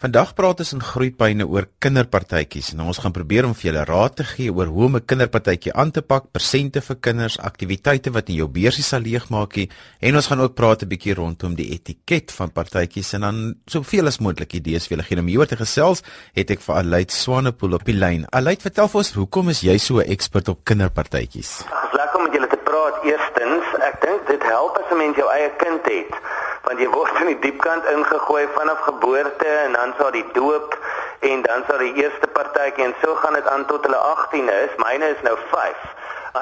Vandag praat ons in Groepyne oor kinderpartytjies en ons gaan probeer om vir julle raad te gee oor hoe om 'n kinderpartytjie aan te pak, persente vir kinders, aktiwiteite wat in jou beursie sal leegmaak en ons gaan ook praat 'n bietjie rondom die etiket van partytjies en dan soveel as moontlik idees vir julle gee. Om hieroor te gesels, het ek vir Aleid Swanepoel op die lyn. Aleid, vertel vir ons, hoekom is jy so 'n ekspert op kinderpartytjies? Lekker om met julle te praat. Eerstens, ek dink dit help as 'n mens jou eie kind het want jy word in die diep kant ingegooi vanaf geboorte en dan sal die doop en dan sal die eerste partytjie en so gaan dit aan tot hulle 18 is. Myne is nou 5.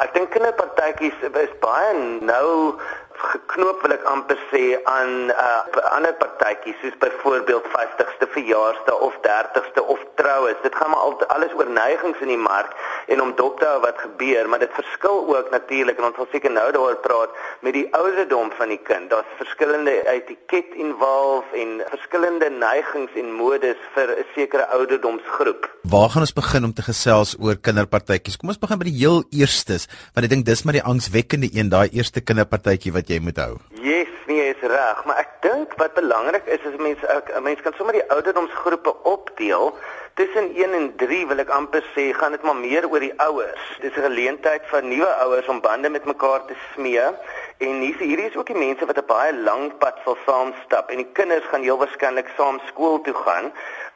Ek dink kinderpartytjies is baie nou geknoop wil ek amper sê aan uh, ander partytjies soos byvoorbeeld 50ste verjaarsdag of 30ste of troues. Dit gaan maar al alles oor neigings in die mark en om dop te hou wat gebeur, maar dit verskil ook natuurlik en ons sal seker nou daaroor praat met die ouderdom van die kind. Daar's verskillende etiket involve en verskillende neigings en modes vir 'n sekere ouderdomsgroep. Waar gaan ons begin om te gesels oor kinderpartytjies? Kom ons begin by die heel eerstes, want ek dink dis maar die angswekkende een, daai eerste kinderpartytjie wat jy moet hou. Yes, nee, is reg, maar ek dink wat belangrik is is mense 'n mens kan sommer die ouderdomsgroepe opdeel. Tussen 1 en 3 wil ek amper sê, gaan dit maar meer oor die ouers. Dis 'n geleentheid vir nuwe ouers om bande met mekaar te smee. En hier hierdie is ook die mense wat 'n baie lang pad sal saam stap en die kinders gaan heel waarskynlik saam skool toe gaan.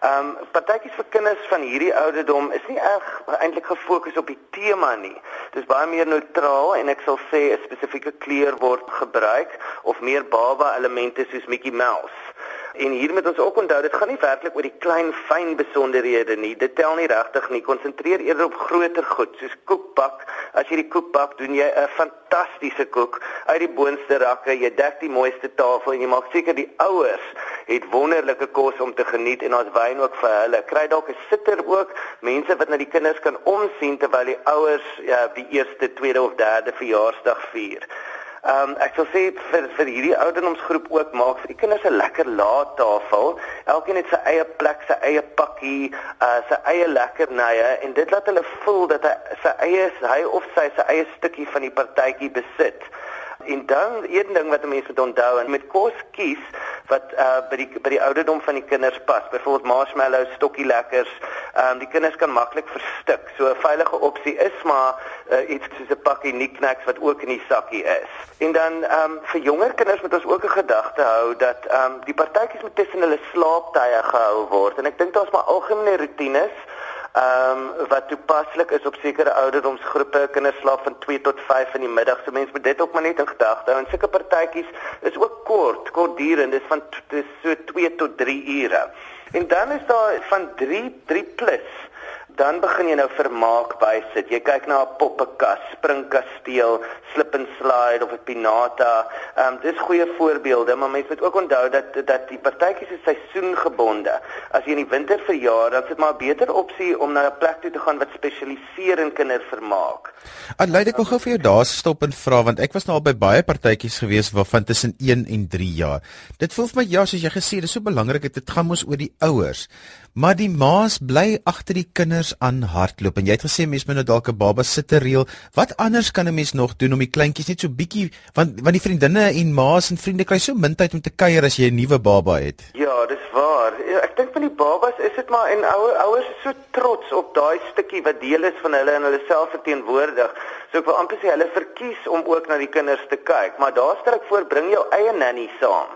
Ehm um, partytjies vir kinders van hierdie ouderdom is nie erg eintlik gefokus op die tema nie. Dit is baie meer neutraal en ek sal sê 'n spesifieke kleur word gebruik of meer baba elemente soos Mickey Mouse. En hier moet ons ook onthou, dit gaan nie werklik oor die klein fyn besonderhede nie. Dit tel nie regtig nie. Konsentreer eerder op groter goed, soos koekbak. As jy die koek bak, doen jy 'n fantastiese koek uit die boonste rakke. Jy dek die mooiste tafel en jy maak seker die ouers het wonderlike kos om te geniet en ons wyn ook vir hulle. Kry dalk 'n sitter ook, mense wat na die kinders kan omsien terwyl die ouers ja, die eerste, tweede of derde verjaarsdag vier. Ehm um, ek sal sê vir vir hierdie ouderdomsgroep ook maak vir kinders 'n lekker laattafel. Elkeen het sy eie plek, sy eie pakkie, uh sy eie lekkernye en dit laat hulle voel dat hy sy eie hy of sy sy eie stukkie van die partytjie besit. En dan een ding wat mense moet onthou en met kos kies wat uh by die by die ouderdom van die kinders pas. Byvoorbeeld marshmallows, stokkie lekkers. Ehm um, die kinders kan maklik verstik. So 'n veilige opsie is maar uh, iets soos 'n pakkie knickknacks wat ook in die sakkie is. En dan ehm um, vir jonger kinders moet ons ook 'n gedagte hou dat ehm um, die partytjies moet tussen hulle slaaptye gehou word. En ek dink daar's maar algemene rotines ehm um, wat toepaslik is op sekere ouderdomsgroepe. Kinders slaap van 2 tot 5 in die middag. So mense moet dit ook maar net in gedagte hou. En sulke partytjies is ook kort, kort duur en dit is van dis so 2 tot 3 ure. En dan is daar van 3 3 plus dan begin jy nou vermaak bysit. Jy kyk na 'n poppekas, springkasteel, slip and slide of 'n pinata. Ehm um, dis goeie voorbeelde, maar mense moet ook onthou dat dat die partytjies is seisoengebonde. As jy in die winter verjaar, dan is dit maar 'n beter opsie om na 'n plek toe te gaan wat spesialiseer in kindervermaak. Adelaide, ek wil gou vir jou daar stop en vra want ek was nou al by baie partytjies gewees waarvan tussen 1 en 3 jaar. Dit voel vir my ja, soos jy gesê, dit is so belangrik dit gaan mos oor die ouers. Maar die ma's bly agter die kinders aan hardloop en jy het gesê mens moet nou dalk 'n baba sitte reël. Wat anders kan 'n mens nog doen om die kleintjies net so bietjie want want die vriendinne en ma's en vriende kry so min tyd om te kuier as jy 'n nuwe baba het. Ja, dis waar. Ja, ek dink van die babas is dit maar en ouer ouers is so trots op daai stukkie wat deel is van hulle en hulle self verteenwoordig. So ek wil amper sê hulle verkies om ook na die kinders te kyk, maar daar stel ek voor bring jou eie nanny saam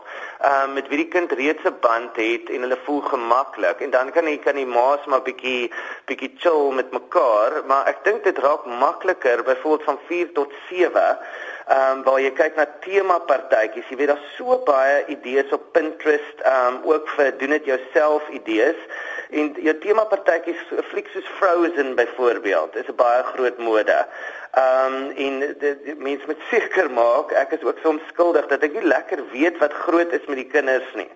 uh, met wie die kind reeds 'n band het en hulle voel gemaklik. En dan kan jy kan die ma's maar bietjie bietjie chill met mekaar. Maar ek dink dit raak makliker byvoorbeeld van 4 tot 7 Ehm um, waar jy kyk na tema partytjies, jy weet daar's so baie idees op Pinterest, ehm um, ook vir doen dit jouself idees. En jou tema partytjies, flieks soos Frozen byvoorbeeld, is 'n baie groot mode. Ehm um, en die mense moet seker maak ek is ook soms skuldig dat ek nie lekker weet wat groot is met die kinders nie.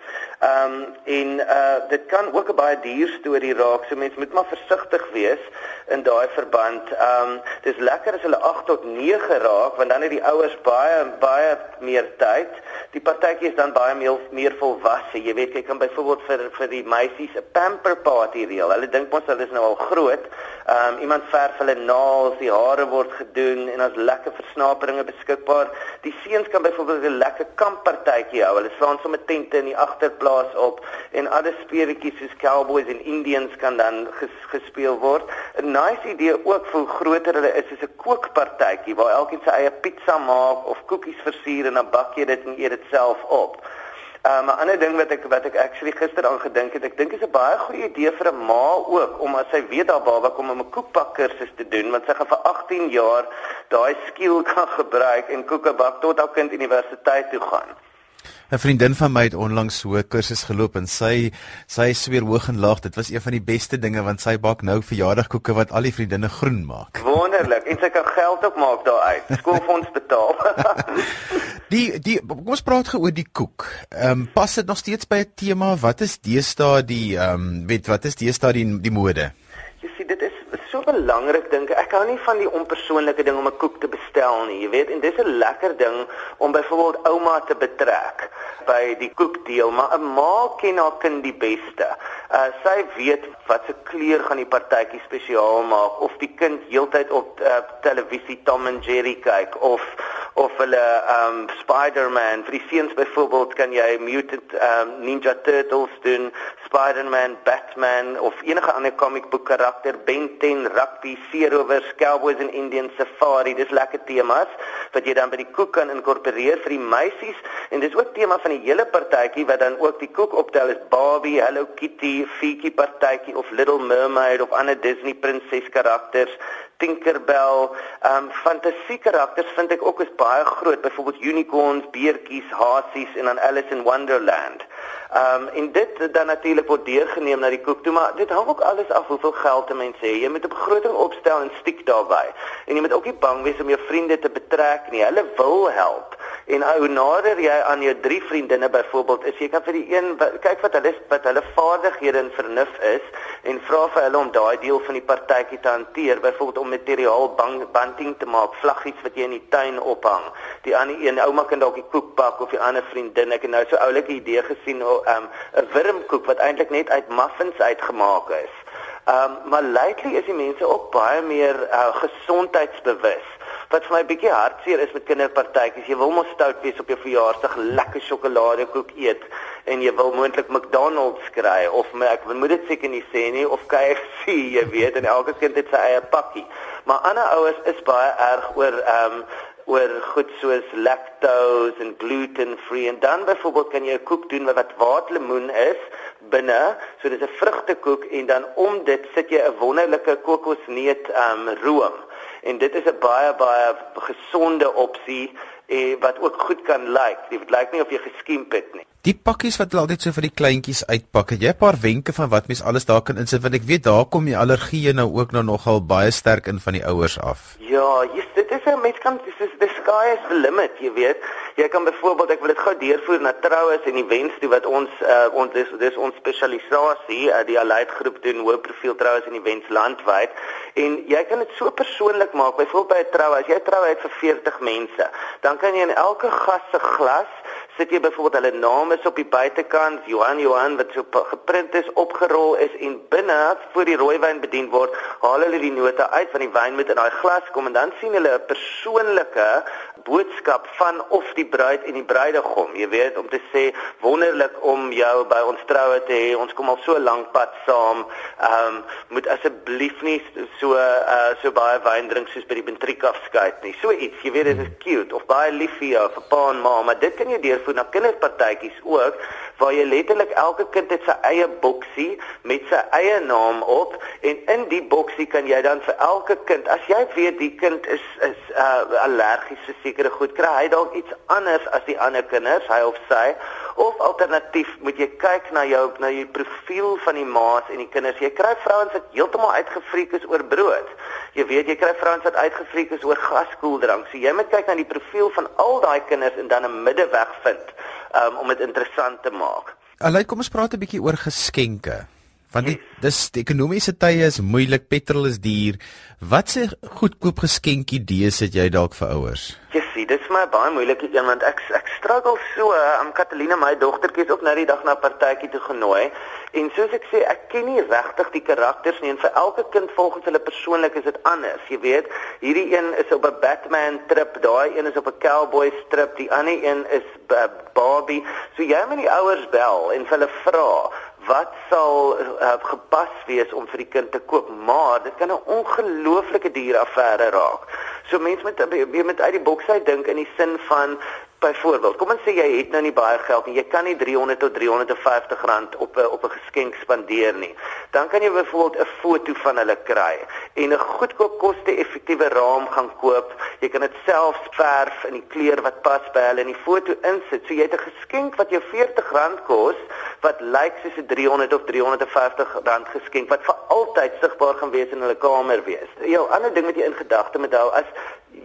Ehm um, en uh dit kan ook 'n baie duur storie raak. So mense moet maar versigtig wees in daai verband. Ehm um, dis lekker as hulle 8 tot 9 raak want dan het die ouers baie baie meer tyd. Die partytjie is dan baie meer meer volwasse. Jy weet jy kan byvoorbeeld vir vir die meisies 'n pamper party reël. Hulle dink mos hulle is nou al groot. Ehm um, iemand verf hulle naels, die hare word gedoen en ons lekker versnaperinge beskikbaar. Die seuns kan byvoorbeeld 'n lekker kamppartytjie hou. Hulle slaan sommer tente in die agterplaas op en ander speletjies soos cowboys en indians kan dan ges, gespeel word. 'n Nice idee ook vir groter hulle is is 'n kookpartytjie waar elkeen sy eie pizza maak of koekies versier en dan bak jy dit en eet dit self op. Um, 'n ander ding wat ek wat ek actually gister aan gedink het, ek dink is 'n baie goeie idee vir 'n ma ook om as sy weet haar baba kom om 'n koekbak kursus te doen, want sy gaan vir 18 jaar daai skill kan gebruik en koeke bak tot haar kind universiteit toe gaan. 'n Vriendin van my het onlangs so 'n kursus geloop en sy sy sweer hoog en laag dit was een van die beste dinge want sy bak nou verjaardagkoeke wat al die vriendinne groen maak. Wonderlik en sy kan geld ook maak daaruit. Skoolfonds betaal. die die kom ons praat gou oor die koek. Ehm um, pas dit nog steeds by 'n tema? Wat is deesdae die ehm um, weet wat is deesdae die die mode? Jy sien dit is so belangrik dink ek. Hou nie van die onpersoonlike ding om 'n koek te bestel nie, jy weet. En dis 'n lekker ding om byvoorbeeld ouma te betrek by die koekdeel, maar 'n ma ken haar kind die beste. Uh sy weet wat se kleur gaan die partytjie spesiaal maak of die kind heeltyd op uh, televisie Tom and Jerry kyk of of hulle um Spider-Man vir die seuns byvoorbeeld kan jy Mutant um Ninja Turtles doen, Spider-Man, Batman of enige ander comic book karakter, Ben 10, rugby, seerovers, cowboys en Indian safari. Dis lekker temas wat jy dan by die koek kan inkorporeer vir die meisies en dis ook tema van die hele partytjie wat dan ook die koek optel is Barbie, Hello Kitty, Fiki partytjie of Little Mermaid of ander Disney prinses karakters. Tinkerbell, ehm um, fantasie karakters vind ek ook is baie groot, byvoorbeeld unicorns, beertjies, hasies en dan Alice in Wonderland. Ehm um, en dit dan natuurlik word deurgeneem na die koek toe, maar dit hang ook alles af hoeveel geld 'n mens het. Jy moet 'n begroting opstel en stiek daarbey. En jy moet ook nie bang wees om jou vriende te betrek nie. Hulle wil help. En hoe nader jy aan jou drie vriendinne byvoorbeeld is, jy kan vir die een kyk wat hulle wat hulle vaardighede en vernuf is en vra vir hulle om daai deel van die partytjie te hanteer, byvoorbeeld om materiaal banting te maak, vlaggies wat jy in die tuin ophang. Die ander een, ouma kan dalk die koek bak of die ander vriendin, ek het nou so oulike idee gesien um, 'n wurmkoek wat eintlik net uit muffins uitgemaak is. Um maar lately is die mense ook baie meer uh, gesondheidsbewus. Wat vir my bietjie hartseer is met kinderpartytjies. Jy wil mos stout wees op jou verjaarsdag, lekker sjokoladekoek eet en jy wil moontlik McDonald's kry of ek moet dit seker nie sê nie of KFC, jy weet, en elke kind het sy eie pakkie. Maar ander ouers is baie erg oor um oor goed soos lactose en gluten free en dan byvoorbeeld kan jy 'n koek doen wat waterlemoen is binne so dis 'n vrugtekoek en dan om dit sit jy 'n wonderlike kokosneut um room en dit is 'n baie baie gesonde opsie eh, wat ook goed kan lyk like. dit lyk nie of jy geskiemp het nie Die pakkies wat hulle altyd so vir die kleintjies uitpak, het jy 'n paar wenke van wat mens alles daar kan insit want ek weet daar kom die allergieë nou ook nou nogal baie sterk in van die ouers af. Ja, jy dit is 'n mens kan dis is the sky is the limit, jy weet. Jy kan byvoorbeeld ek wil dit gou deurvoer na troues en events toe wat ons uh, ons dis dis ons spesialisasie, uh, die Allied groep doen hoë profiel troues en events landwyd en jy kan dit so persoonlik maak. Byvoorbeeld by 'n troue, as jy 'n troue het vir 40 mense, dan kan jy in elke gas se glas sit jy byvoorbeeld hulle name is op die buitekant Johan Johan wat so geprint is opgerol is en binne voor die rooiwyn bedien word haal hulle die note uit van die wyn met in daai glas kom en dan sien hulle 'n persoonlike boodskap van of die bruid en die bruidegom jy weet om te sê wonderlik om jou by ons troue te hê ons kom al so lank pad saam ehm um, moet asseblief nie so uh, so baie wyn drink soos by die matriek afskeid nie. So iets jy weet dit is cute of baie lief vir jou vir pa en ma maar dit kan jy deur toe na kinderpartytjies ook waar jy letterlik elke kind het sy eie boksie met sy eie naam op en in die boksie kan jy dan vir elke kind as jy weet die kind is is uh, allergies vir sekere goed kry hy dalk iets anders as die ander kinders hy of sy of alternatief moet jy kyk na jou na jou profiel van die ma's en die kinders jy kry vrouens wat heeltemal uitgefriek is oor brood jy weet jy kry vrouens wat uitgefriek is oor gaskoeldrank so jy moet kyk na die profiel van al daai kinders en dan 'n middeweg vind um, om dit interessant te maak. Alai, kom ons praat 'n bietjie oor geskenke. Want die yes. dis die ekonomiese tye is moeilik, petrol is duur. Wat se goedkoop geskenkie idees het jy dalk vir ouers? Yes, Boekie. Dis my baie moeilike een want ek ek struggle so. Am um, Catalina my dogtertjie is ook nou die dag na 'n partytjie toe genooi. En soos ek sê, ek ken nie regtig die karakters nie en vir elke kind volgens hulle persoonlik is dit anders. Jy weet, hierdie een is op 'n Batman trip, daai een is op 'n cowboy trip, die ander een is uh, Barbie. So jy moet die ouers bel en hulle vra wat sal uh, gepas wees om vir die kind te koop maar dit kan 'n ongelooflike duur affære raak. So mense moet jy moet uit die boks uit dink in die sin van Byvoorbeeld, kom ons sê jy het nou nie baie geld nie. Jy kan nie 300 tot 350 rand op 'n op 'n geskenk spandeer nie. Dan kan jy byvoorbeeld 'n foto van hulle kry en 'n goedkoop koste-effektiewe raam gaan koop. Jy kan dit self verf in die kleur wat pas by hulle in die foto insit. So jy het 'n geskenk wat jou 40 rand kos wat lyk soos 'n 300 of 350 rand geskenk wat vir altyd sigbaar gaan wees in hulle kamer wees. Jou ander ding wat jy in gedagte moet hou as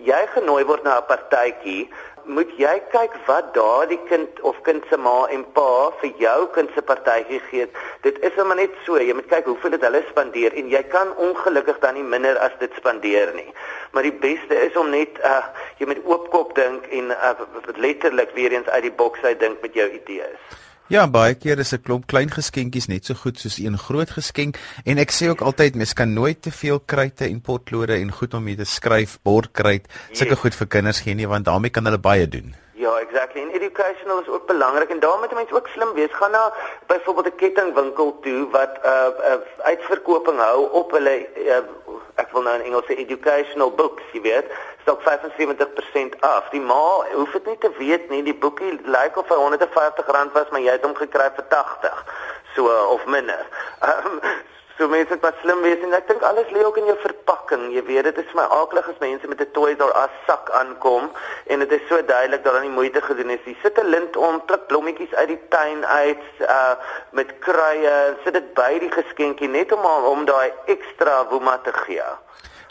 jy genooi word na 'n partytjie moet jy kyk wat daardie kind of kind se ma en pa vir jou kind se partytjie gee. Dit is sommer net so, jy moet kyk hoeveel dit hulle spandeer en jy kan ongelukkig dan nie minder as dit spandeer nie. Maar die beste is om net uh jy moet oopkop dink en uh, letterlik weer eens uit die boks uit dink met jou idees. Ja, baie keer is 'n klomp klein geskenkies net so goed soos een groot geskenk en ek sê ook altyd mens kan nooit te veel kruite en potlode en goed om mee te skryf, bordkruit, sulke yes. goed vir kinders gee nie want daarmee kan hulle baie doen. Ja, exactly. En educational is ook belangrik en daarmee moet mense ook slim wees. Gaan na byvoorbeeld 'n kettingwinkel toe wat 'n uh, uh, uitverkoping hou op hulle uh, ek wil nou in Engels sê educational books, jy weet, stok 75% af. Die ma hoef dit nie te weet nie. Die boekie lyk of hy R150 was, maar jy het hom gekry vir 80. So of minder. Um, so mense moet wat slim wees en ek dink alles lê ook in jou verpakking. Jy weet, dit is vir my aaklig as mense met 'n toys or as sak aankom en dit is so duidelik dat hulle nie moeite gedoen het nie. Sit 'n lint om, pluk blommetjies uit die tuin uit, uh met kruie, sit dit by die geskenkie net om om daai ekstra woema te gee.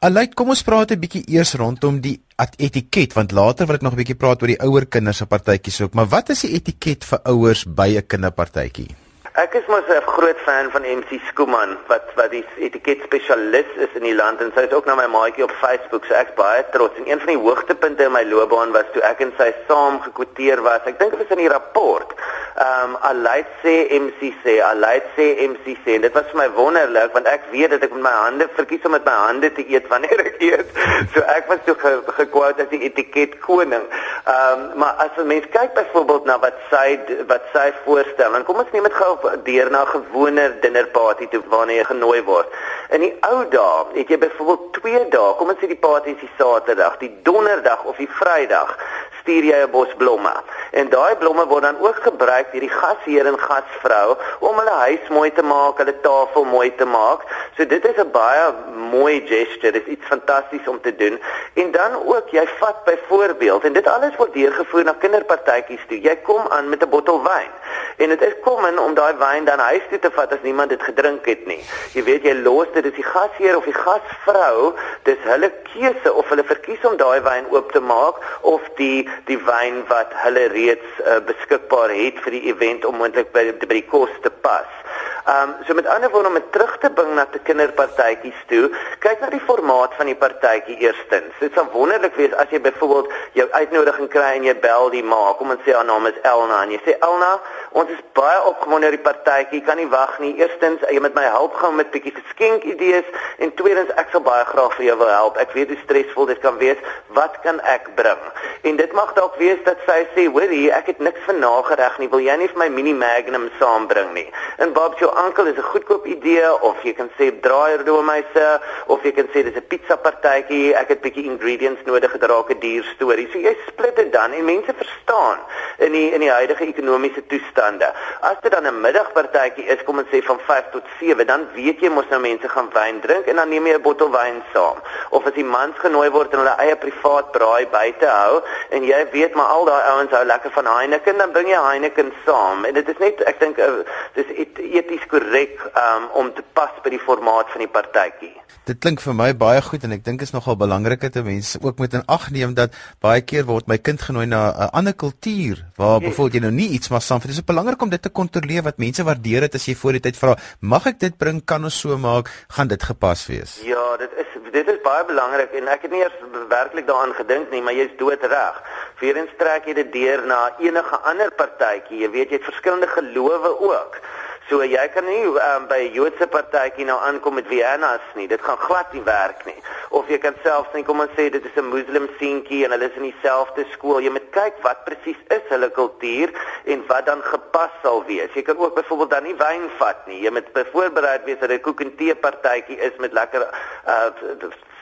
Alait, kom ons praat 'n bietjie eers rondom die etiket want later wil ek nog 'n bietjie praat oor die ouer kinders se partytjies ook. Maar wat is die etiket vir ouers by 'n kinderpartytjie? Ek is mos 'n groot fan van MC Skuman wat wat die etiket spesialis is in die land en sy is ook nou my maatjie op Facebook so ek baie trots en een van die hoogtepunte in my loopbaan was toe ek en sy saam gekwoteer was. Ek dink dit was in die rapport. Ehm um, Alait sê MC sê Alait sê MC sê dit was vir my wonderlik want ek weet dat ek met my hande verkies om met my hande te eet wanneer ek eet. So ek was toe gekwote as die etiket koning. Ehm um, maar as 'n mens kyk byvoorbeeld na wat sy wat sy voorstel dan kom ons neem dit gou deur na 'n gewone dinnerparty toe waarna jy genooi word. In die ou dae het jy byvoorbeeld 2 dae, kom ons sê die party is die Saterdag, die Donderdag of die Vrydag stuur jy 'n bos blomme. En daai blomme word dan ook gebruik deur die gasheer en gasvrou om hulle huis mooi te maak, hulle tafel mooi te maak. So dit is 'n baie mooi gesture, dit is iets fantasties om te doen. En dan ook jy vat byvoorbeeld en dit alles word deurgevoer na kinderpartytjies toe. Jy kom aan met 'n bottel wyn. En dit is kom in om daai wyn dan huis toe te vat as niemand dit gedrink het nie. Jy weet jy los dit is die gasheer of die gasvrou, dis hulle keuse of hulle verkies om daai wyn oop te maak of die die wyn wat hulle reeds uh, beskikbaar het vir die event om moontlik by, by die kos te pas. Ehm um, so met ander woorde om terug te bring na te kinderpartytjies toe, kyk na die formaat van die partytjie eerstens. Dit sal wonderlik wees as jy byvoorbeeld jou uitnodiging kry en jy bel die ma, kom ons sê haar naam is Elna en jy sê Elna, ons is baie opgewonde oor die partytjie, kan nie wag nie. Eerstens, jy moet my help gaan met bietjie geskenk idees en tweedens ek sal baie graag vir jou wil help. Ek weet hoe stresvol dit kan wees. Wat kan ek bring? En dit mag dalk wees dat sy sê, "Hoorie, ek het niks vir nagereg nie. Wil jy nie vir my mini magnum saambring nie?" En Bob sê, ankel is 'n goedkoop idee of jy kan sê draaierdoomeise of jy kan sê dis 'n pizza partytjie, ek het bietjie ingredients nodig gedraak 'n duur storie. So jy split dit dan en mense verstaan in die in die huidige ekonomiese toestande. As dit dan 'n middagpartytjie is, kom ons sê van 5 tot 7, dan weet jy mos nou mense gaan wyn drink en dan neem jy 'n bottel wyn saam. Of as die mans genooi word en hulle eie privaat braai buite hou en jy weet maar al daai ouens hou lekker van Heineken, dan bring jy Heineken saam. En dit is net ek dink uh, dis eties polities korrek um, om te pas by die formaat van die partytjie. Dit klink vir my baie goed en ek dink is nogal belangrik dat mense ook moet in ag neem dat baie keer word my kind genooi na 'n ander kultuur waar yes. byvoorbeeld jy nou nie iets maar saam vir. Dit is belangrik om dit te kontroleer wat mense waardeer dit as jy voor die tyd vra, mag ek dit bring? Kan ons so maak? Gaan dit gepas wees? Ja, dit is dit is baie belangrik en ek het nie eers werklik daaraan gedink nie, maar jy's doodreg. Vierens trek jy dit deur na enige ander partytjie. Jy weet jy het verskillende gelowe ook. So jy kan nie um, by 'n Joodse partytjie nou aankom met Vienna's nie. Dit gaan glad nie werk nie. Of jy kan selfs net kom en sê dit is 'n Muslim seentjie en hulle is in dieselfde skool. Jy moet kyk wat presies is hulle kultuur en wat dan gepas sal wees. Jy kan ook byvoorbeeld dan nie wyn vat nie. Jy moet bevoorberei wees dat 'n koek en tee partytjie is met lekker uh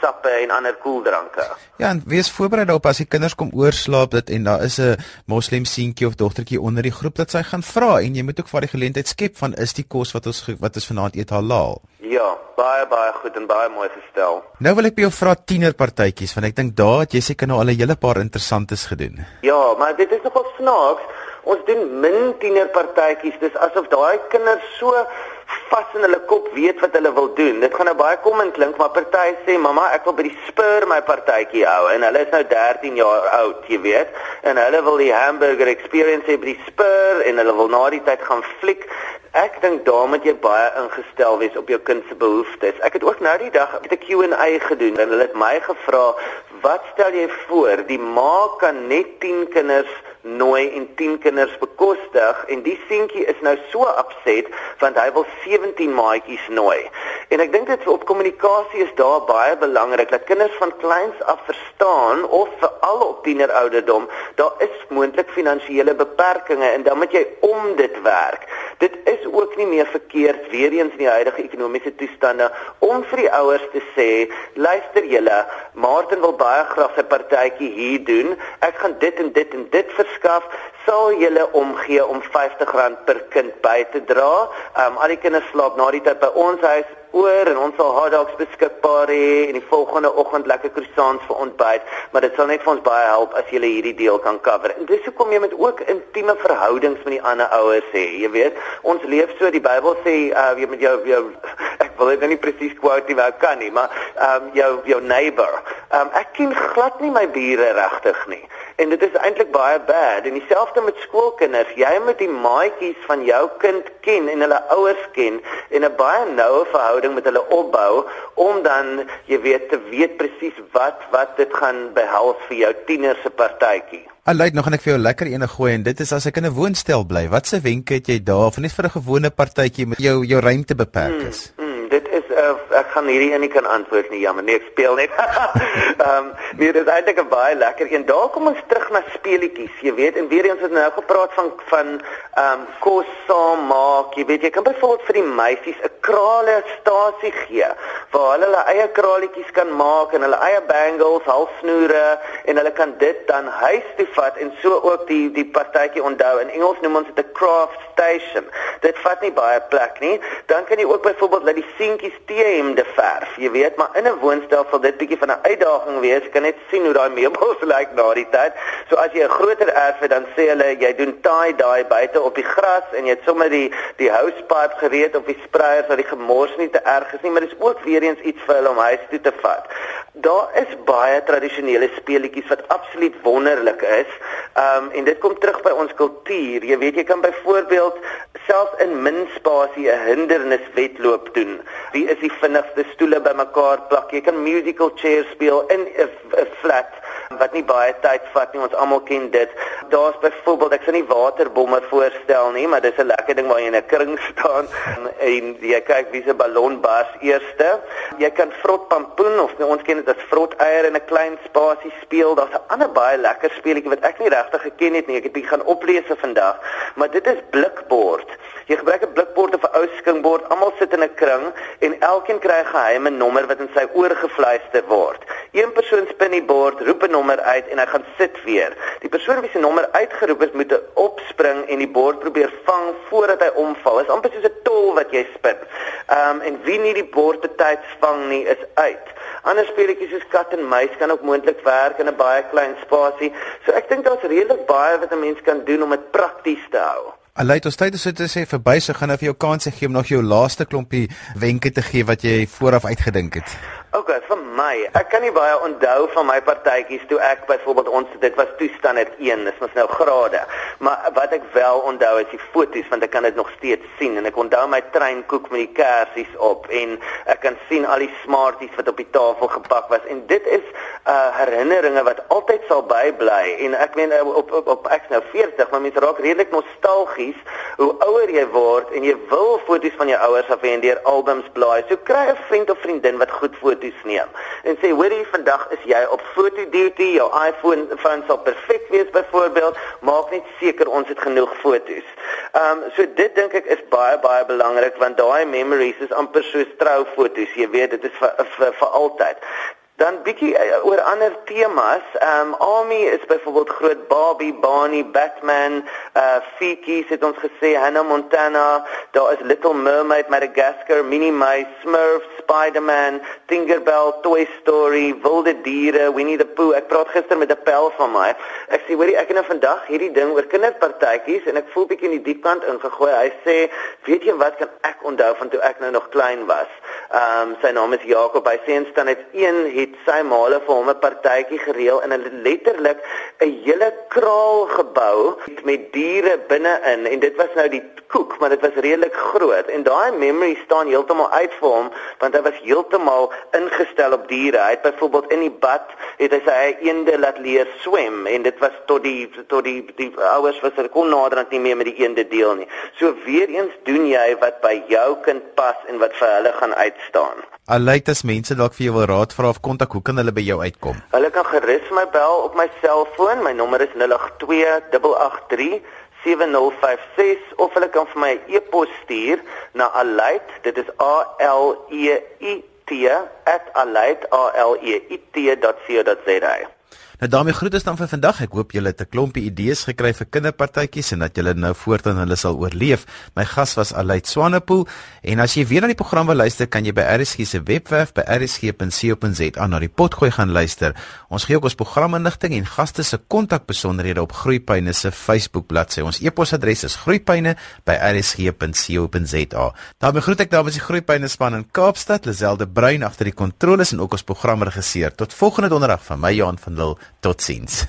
sappe en ander koeldranke. Ja, en wees voorberei daarop as die kinders kom oorslaap dit en daar is 'n moslem seentjie of dogtertjie onder die groep dat sy gaan vra en jy moet ook vir die geleentheid skep van is die kos wat ons wat ons vanaand eet halal. Ja, baie baie goed en baie mooi gestel. Nou wil ek by jou vra tienerpartytjies want ek dink daar het jy seker nou al 'n hele paar interessantes gedoen. Ja, maar dit is nogal snaaks. Ons doen min tienerpartytjies. Dis asof daai kinders so vas in hulle kop weet wat hulle wil doen. Dit gaan nou baie kom en klink, maar party sê mamma, ek wil by die Spur my partytjie hou en hulle is nou 13 jaar oud, jy weet, en hulle wil die hamburger experience hê by die Spur en hulle wil na die tyd gaan fliek. Ek dink daar moet jy baie ingestel wees op jou kind se behoeftes. Ek het ook nou die dag 'n Q&A gedoen en hulle het my gevra, "Wat stel jy voor? Die ma kan net 10 kinders nooi en 10 kinders bekostig en die seentjie is nou so opset want hy wil 17 maatjies nooi. En ek dink dit op kommunikasie is daar baie belangrik dat kinders van kleins af verstaan of veral op tienerouderdom daar is moontlik finansiële beperkings en dan moet jy om dit werk. Dit is ook nie meer verkeerd weer eens in die huidige ekonomiese toestande om vir die ouers te sê, luister julle, Martin wil baie graag sy partytjie hier doen. Ek gaan dit en dit en dit verskaf. Sal julle omgee om R50 per kind by te dra? Um al die kinders slaap na die tyd by ons huis oor en ons sal hotdogs beskikbaar hê en die volgende oggend lekker croissants vir ontbyt, maar dit sal net vir ons baie help as jy hierdie deel kan cover. En dis hoekom jy met ook intieme verhoudings met die ander ouers hê. Jy weet, ons leef so die Bybel sê uh jy met jou jou ek wil dit nou nie presies quote nie, maar kan nie, maar um jou jou neighbor. Um ek ken glad nie my bure regtig nie en dit is eintlik baie bad. En dieselfde met skoolkinders. Jy moet die maatjies van jou kind ken en hulle ouers ken en 'n baie noue verhouding met hulle opbou om dan jy weet te weet presies wat wat dit gaan behels vir jou tiener se partytjie. Alait nog gaan ek vir jou lekker ene gooi en dit is as ek in 'n woonstel bly watse wenke het jy daar of net vir 'n gewone partytjie met jou jou ruimte beperk is? Mm, mm. dit is uh, ek gaan hierdie een nie kan antwoord nie jammer nee ek speel net. Ehm um, nee dit is eintlik 'n baie lekker een. Daar kom ons terug na speletjies, jy weet en weer eens het nou gepraat van van ehm um, kos saam maak. Jy weet jy kan byvoorbeeld vir die meisies 'n krale stasie gee waar hulle hulle eie kraletjies kan maak en hulle eie bangles, halsnoere en hulle kan dit dan huis toe vat en so ook die die partytjie onthou. In Engels noem ons dit 'n craft station. Dit vat nie baie plek nie. Dan kan jy ook byvoorbeeld laat die seentjies T-hemde verf, jy weet, maar in 'n woonstel sal dit bietjie van 'n uitdaging wees. Jy kan net sien hoe daai meubels lyk na die tyd. So as jy 'n groter erf het, dan sê hulle jy doen tie-dye buite op die gras en jy het sommer die die housepipe gereed op die spreiers dat die gemors nie te erg is nie, maar dis ook weer eens iets vir hulle om huis toe te vat. Daar is baie tradisionele speletjies wat absoluut wonderlik is. Um en dit kom terug by ons kultuur. Jy weet jy kan byvoorbeeld selfs in min spasie 'n hinderniswedloop doen wie is die vinnigste stoele bymekaar plak. Jy kan musical chairs speel in 'n flat wat nie baie tyd vat nie. Ons almal ken dit. Daar's byvoorbeeld, ek sien nie waterbomme voorstel nie, maar dis 'n lekker ding waar jy in 'n kring staan en jy kyk wie se ballon bars eerste. Jy kan vrot pampoen of nee, ons ken dit as vrot eier in 'n klein spasie speel. Daar's 'n ander baie lekker speletjie wat ek nie regtig geken het nie. Ek het dit gaan oplees vandag, maar dit is blikbord. Jy gebruik 'n blikbord of 'n ou skinkbord. Almal sit in 'n kring en elkeen kry 'n geheime nommer wat in sy oor gefluister word. Een persoon spin die bord, roep 'n nommer uit en hy gaan sit weer. Die persoon wie se nommer uitgeroep is, moet opspring en die bord probeer vang voordat hy omval. Dit is amper soos 'n tol wat jy spin. Ehm um, en wie nie die bord betyds vang nie, is uit. Ander speletjies soos kat en muis kan ook moontlik werk in 'n baie klein spasie. So ek dink daar's redelik baie wat 'n mens kan doen om dit prakties te hou. Alait ons tyd is dit sê verby so gaan nou vir jou kans gee om nog jou laaste klompie wenke te gee wat jy vooraf uitgedink het. OK, vir my, ek kan nie baie onthou van my partytjies toe ek byvoorbeeld ons dit was toestand 1, dis mos nou grade. Maar wat ek wel onthou is die foto's want ek kan dit nog steeds sien en ek onthou my treinkoek met die kersies op en ek kan sien al die smarties wat op die tafel gepak was en dit is uh herinneringe wat altyd sal bybly en ek meen uh, op op, op ek nou 40, maar mense raak redelik nostalgies hoe ouer jy word en jy wil foto's van jou ouers af en deur albums blaai. So kry 'n vriend of vriendin wat goed foto's foto's neem en sê hoorie vandag is jy op foto duty jou iPhone phone sal perfek wees byvoorbeeld maak net seker ons het genoeg foto's. Ehm um, so dit dink ek is baie baie belangrik want daai memories is amper soos troufoto's jy weet dit is vir vir, vir altyd. Dan bietjie uh, oor ander temas. Ehm um, Army is byvoorbeeld groot Barbie, Barney, Batman, uh Fiki het ons gesê Hannah Montana, daar is Little Mermaid, Madagascar, Minnie Mouse, Smurfs, Spider-Man, Tinkerbell, Toy Story, Wilde Diere, Winnie the Pooh. Ek praat gister met 'n pel van my. Ek sê hoorie ek het nou vandag hierdie ding oor kinderpartytjies en ek voel bietjie in die diep kant ingegooi. Hy sê, "Weet jy wat kan ek onthou van toe ek nou nog klein was?" Ehm um, sy naam is Jakob. Hy sê instaan het een het sy maale vir hom 'n partytjie gereël in 'n letterlik 'n hele kraal gebou met diere binne-in en dit was nou die koek, maar dit was redelik groot en daai memory staan heeltemal uit vir hom want hy was heeltemal ingestel op diere. Hy het byvoorbeeld in die bad het hy sy eende laat leer swem en dit was tot die tot die die ouers was er kon naderhand nie meer met die eende deel nie. So weer eens doen jy wat by jou kind pas en wat vir hulle gaan uitstaan. Alait as mense dalk vir jou wil raad vra of kontak, hoe kan hulle by jou uitkom? Hulle kan gerus my bel op my selfoon. My nommer is 082 883 7056 of hulle kan vir my 'n e e-pos stuur na alait dit is a l e i t @alait.co.za Nou daarmee groet ons dan vir vandag. Ek hoop julle het 'n klompie idees gekry vir kinderpartytjies en dat julle nou voortaan hulle sal oorleef. My gas was Alait Swanepoel en as jy weer na die program wil luister, kan jy by RSG se webwerf by rsg.co.za na die potgooi gaan luister. Ons gee ook ons programinligting en gaste se kontakbesonderhede op Groeipyne se Facebook bladsy. Ons e-posadres is groeipyne@rsg.co.za. daarmee groet ek dames die Groeipyne span in Kaapstad, Lazelde Bruin agter die kontroles en ook ons programregisseur. Tot volgende donderdag van my Johan van Lille. Totsiens.